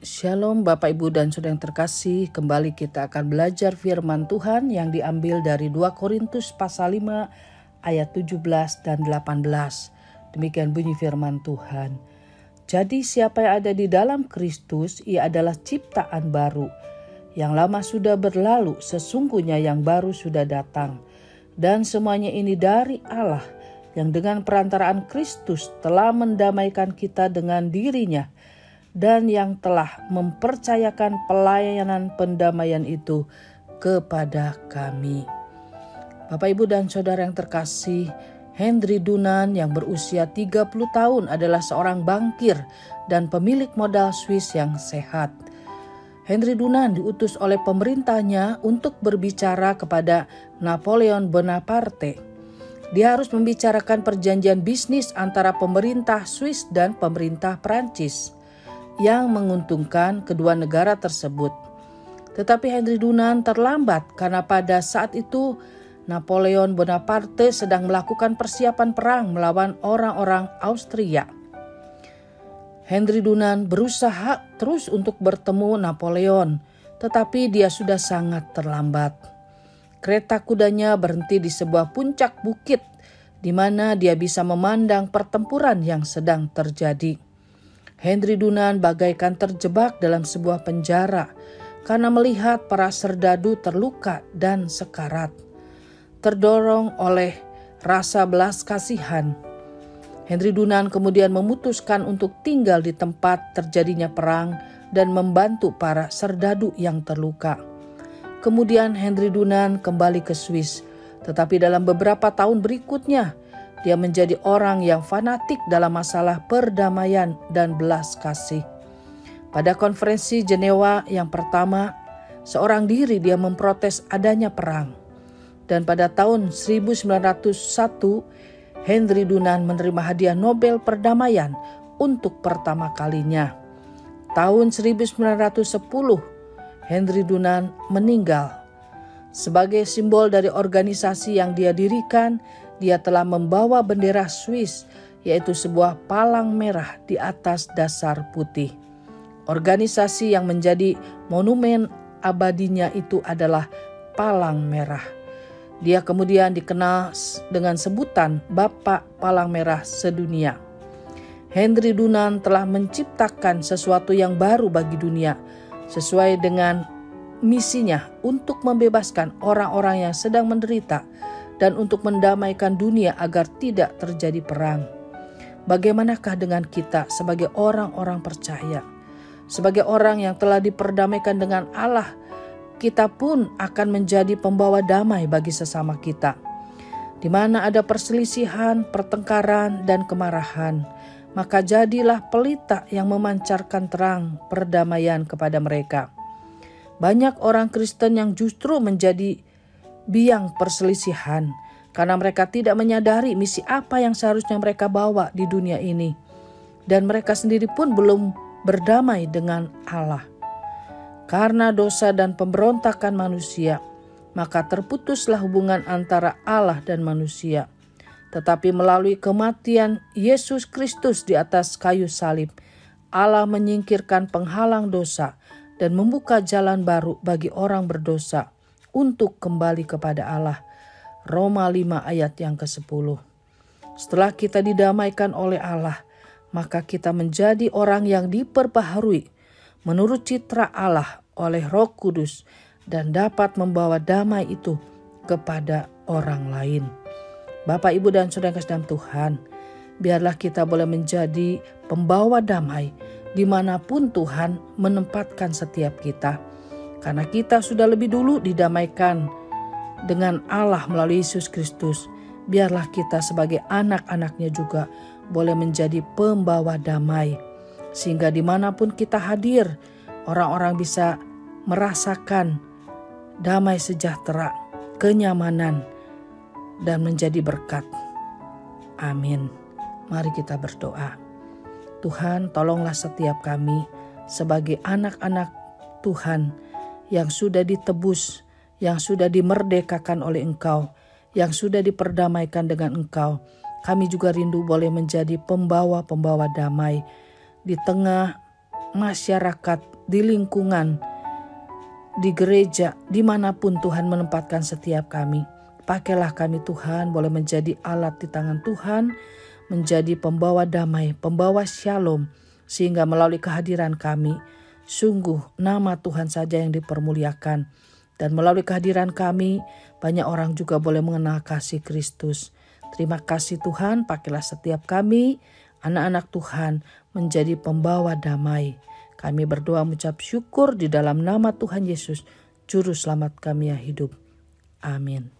Shalom Bapak Ibu dan Saudara yang terkasih, kembali kita akan belajar firman Tuhan yang diambil dari 2 Korintus pasal 5 ayat 17 dan 18. Demikian bunyi firman Tuhan. Jadi siapa yang ada di dalam Kristus, ia adalah ciptaan baru. Yang lama sudah berlalu, sesungguhnya yang baru sudah datang. Dan semuanya ini dari Allah yang dengan perantaraan Kristus telah mendamaikan kita dengan dirinya dan yang telah mempercayakan pelayanan pendamaian itu kepada kami. Bapak, Ibu, dan Saudara yang terkasih, Henry Dunan yang berusia 30 tahun adalah seorang bankir dan pemilik modal Swiss yang sehat. Henry Dunan diutus oleh pemerintahnya untuk berbicara kepada Napoleon Bonaparte. Dia harus membicarakan perjanjian bisnis antara pemerintah Swiss dan pemerintah Prancis yang menguntungkan kedua negara tersebut. Tetapi Henry Dunan terlambat karena pada saat itu Napoleon Bonaparte sedang melakukan persiapan perang melawan orang-orang Austria. Henry Dunan berusaha terus untuk bertemu Napoleon, tetapi dia sudah sangat terlambat. Kereta kudanya berhenti di sebuah puncak bukit di mana dia bisa memandang pertempuran yang sedang terjadi. Henry Dunan bagaikan terjebak dalam sebuah penjara karena melihat para serdadu terluka dan sekarat. Terdorong oleh rasa belas kasihan, Henry Dunan kemudian memutuskan untuk tinggal di tempat terjadinya perang dan membantu para serdadu yang terluka. Kemudian Henry Dunan kembali ke Swiss, tetapi dalam beberapa tahun berikutnya dia menjadi orang yang fanatik dalam masalah perdamaian dan belas kasih. Pada konferensi Jenewa yang pertama, seorang diri dia memprotes adanya perang. Dan pada tahun 1901, Henry Dunan menerima hadiah Nobel Perdamaian untuk pertama kalinya. Tahun 1910, Henry Dunan meninggal. Sebagai simbol dari organisasi yang dia dirikan, dia telah membawa bendera Swiss, yaitu sebuah palang merah di atas dasar putih. Organisasi yang menjadi monumen abadinya itu adalah palang merah. Dia kemudian dikenal dengan sebutan Bapak Palang Merah Sedunia. Henry Dunan telah menciptakan sesuatu yang baru bagi dunia, sesuai dengan misinya untuk membebaskan orang-orang yang sedang menderita dan untuk mendamaikan dunia agar tidak terjadi perang. Bagaimanakah dengan kita sebagai orang-orang percaya? Sebagai orang yang telah diperdamaikan dengan Allah, kita pun akan menjadi pembawa damai bagi sesama kita. Di mana ada perselisihan, pertengkaran, dan kemarahan, maka jadilah pelita yang memancarkan terang perdamaian kepada mereka. Banyak orang Kristen yang justru menjadi biang perselisihan karena mereka tidak menyadari misi apa yang seharusnya mereka bawa di dunia ini. Dan mereka sendiri pun belum berdamai dengan Allah. Karena dosa dan pemberontakan manusia, maka terputuslah hubungan antara Allah dan manusia. Tetapi melalui kematian Yesus Kristus di atas kayu salib, Allah menyingkirkan penghalang dosa dan membuka jalan baru bagi orang berdosa untuk kembali kepada Allah. Roma 5 ayat yang ke-10. Setelah kita didamaikan oleh Allah, maka kita menjadi orang yang diperbaharui menurut citra Allah oleh Roh Kudus dan dapat membawa damai itu kepada orang lain. Bapak, Ibu, dan Saudara dalam Tuhan, biarlah kita boleh menjadi pembawa damai di mana pun Tuhan menempatkan setiap kita karena kita sudah lebih dulu didamaikan dengan Allah melalui Yesus Kristus. Biarlah kita sebagai anak-anaknya juga boleh menjadi pembawa damai. Sehingga di mana pun kita hadir, orang-orang bisa merasakan damai sejahtera, kenyamanan, dan menjadi berkat. Amin. Mari kita berdoa. Tuhan, tolonglah setiap kami sebagai anak-anak Tuhan yang sudah ditebus, yang sudah dimerdekakan oleh Engkau, yang sudah diperdamaikan dengan Engkau. Kami juga rindu boleh menjadi pembawa-pembawa damai di tengah masyarakat, di lingkungan, di gereja, di mana pun Tuhan menempatkan setiap kami. Pakailah kami Tuhan, boleh menjadi alat di tangan Tuhan, menjadi pembawa damai, pembawa shalom, sehingga melalui kehadiran kami, sungguh nama Tuhan saja yang dipermuliakan. Dan melalui kehadiran kami, banyak orang juga boleh mengenal kasih Kristus. Terima kasih Tuhan, pakailah setiap kami, anak-anak Tuhan, menjadi pembawa damai. Kami berdoa mengucap syukur di dalam nama Tuhan Yesus, Juru Selamat kami yang hidup. Amin.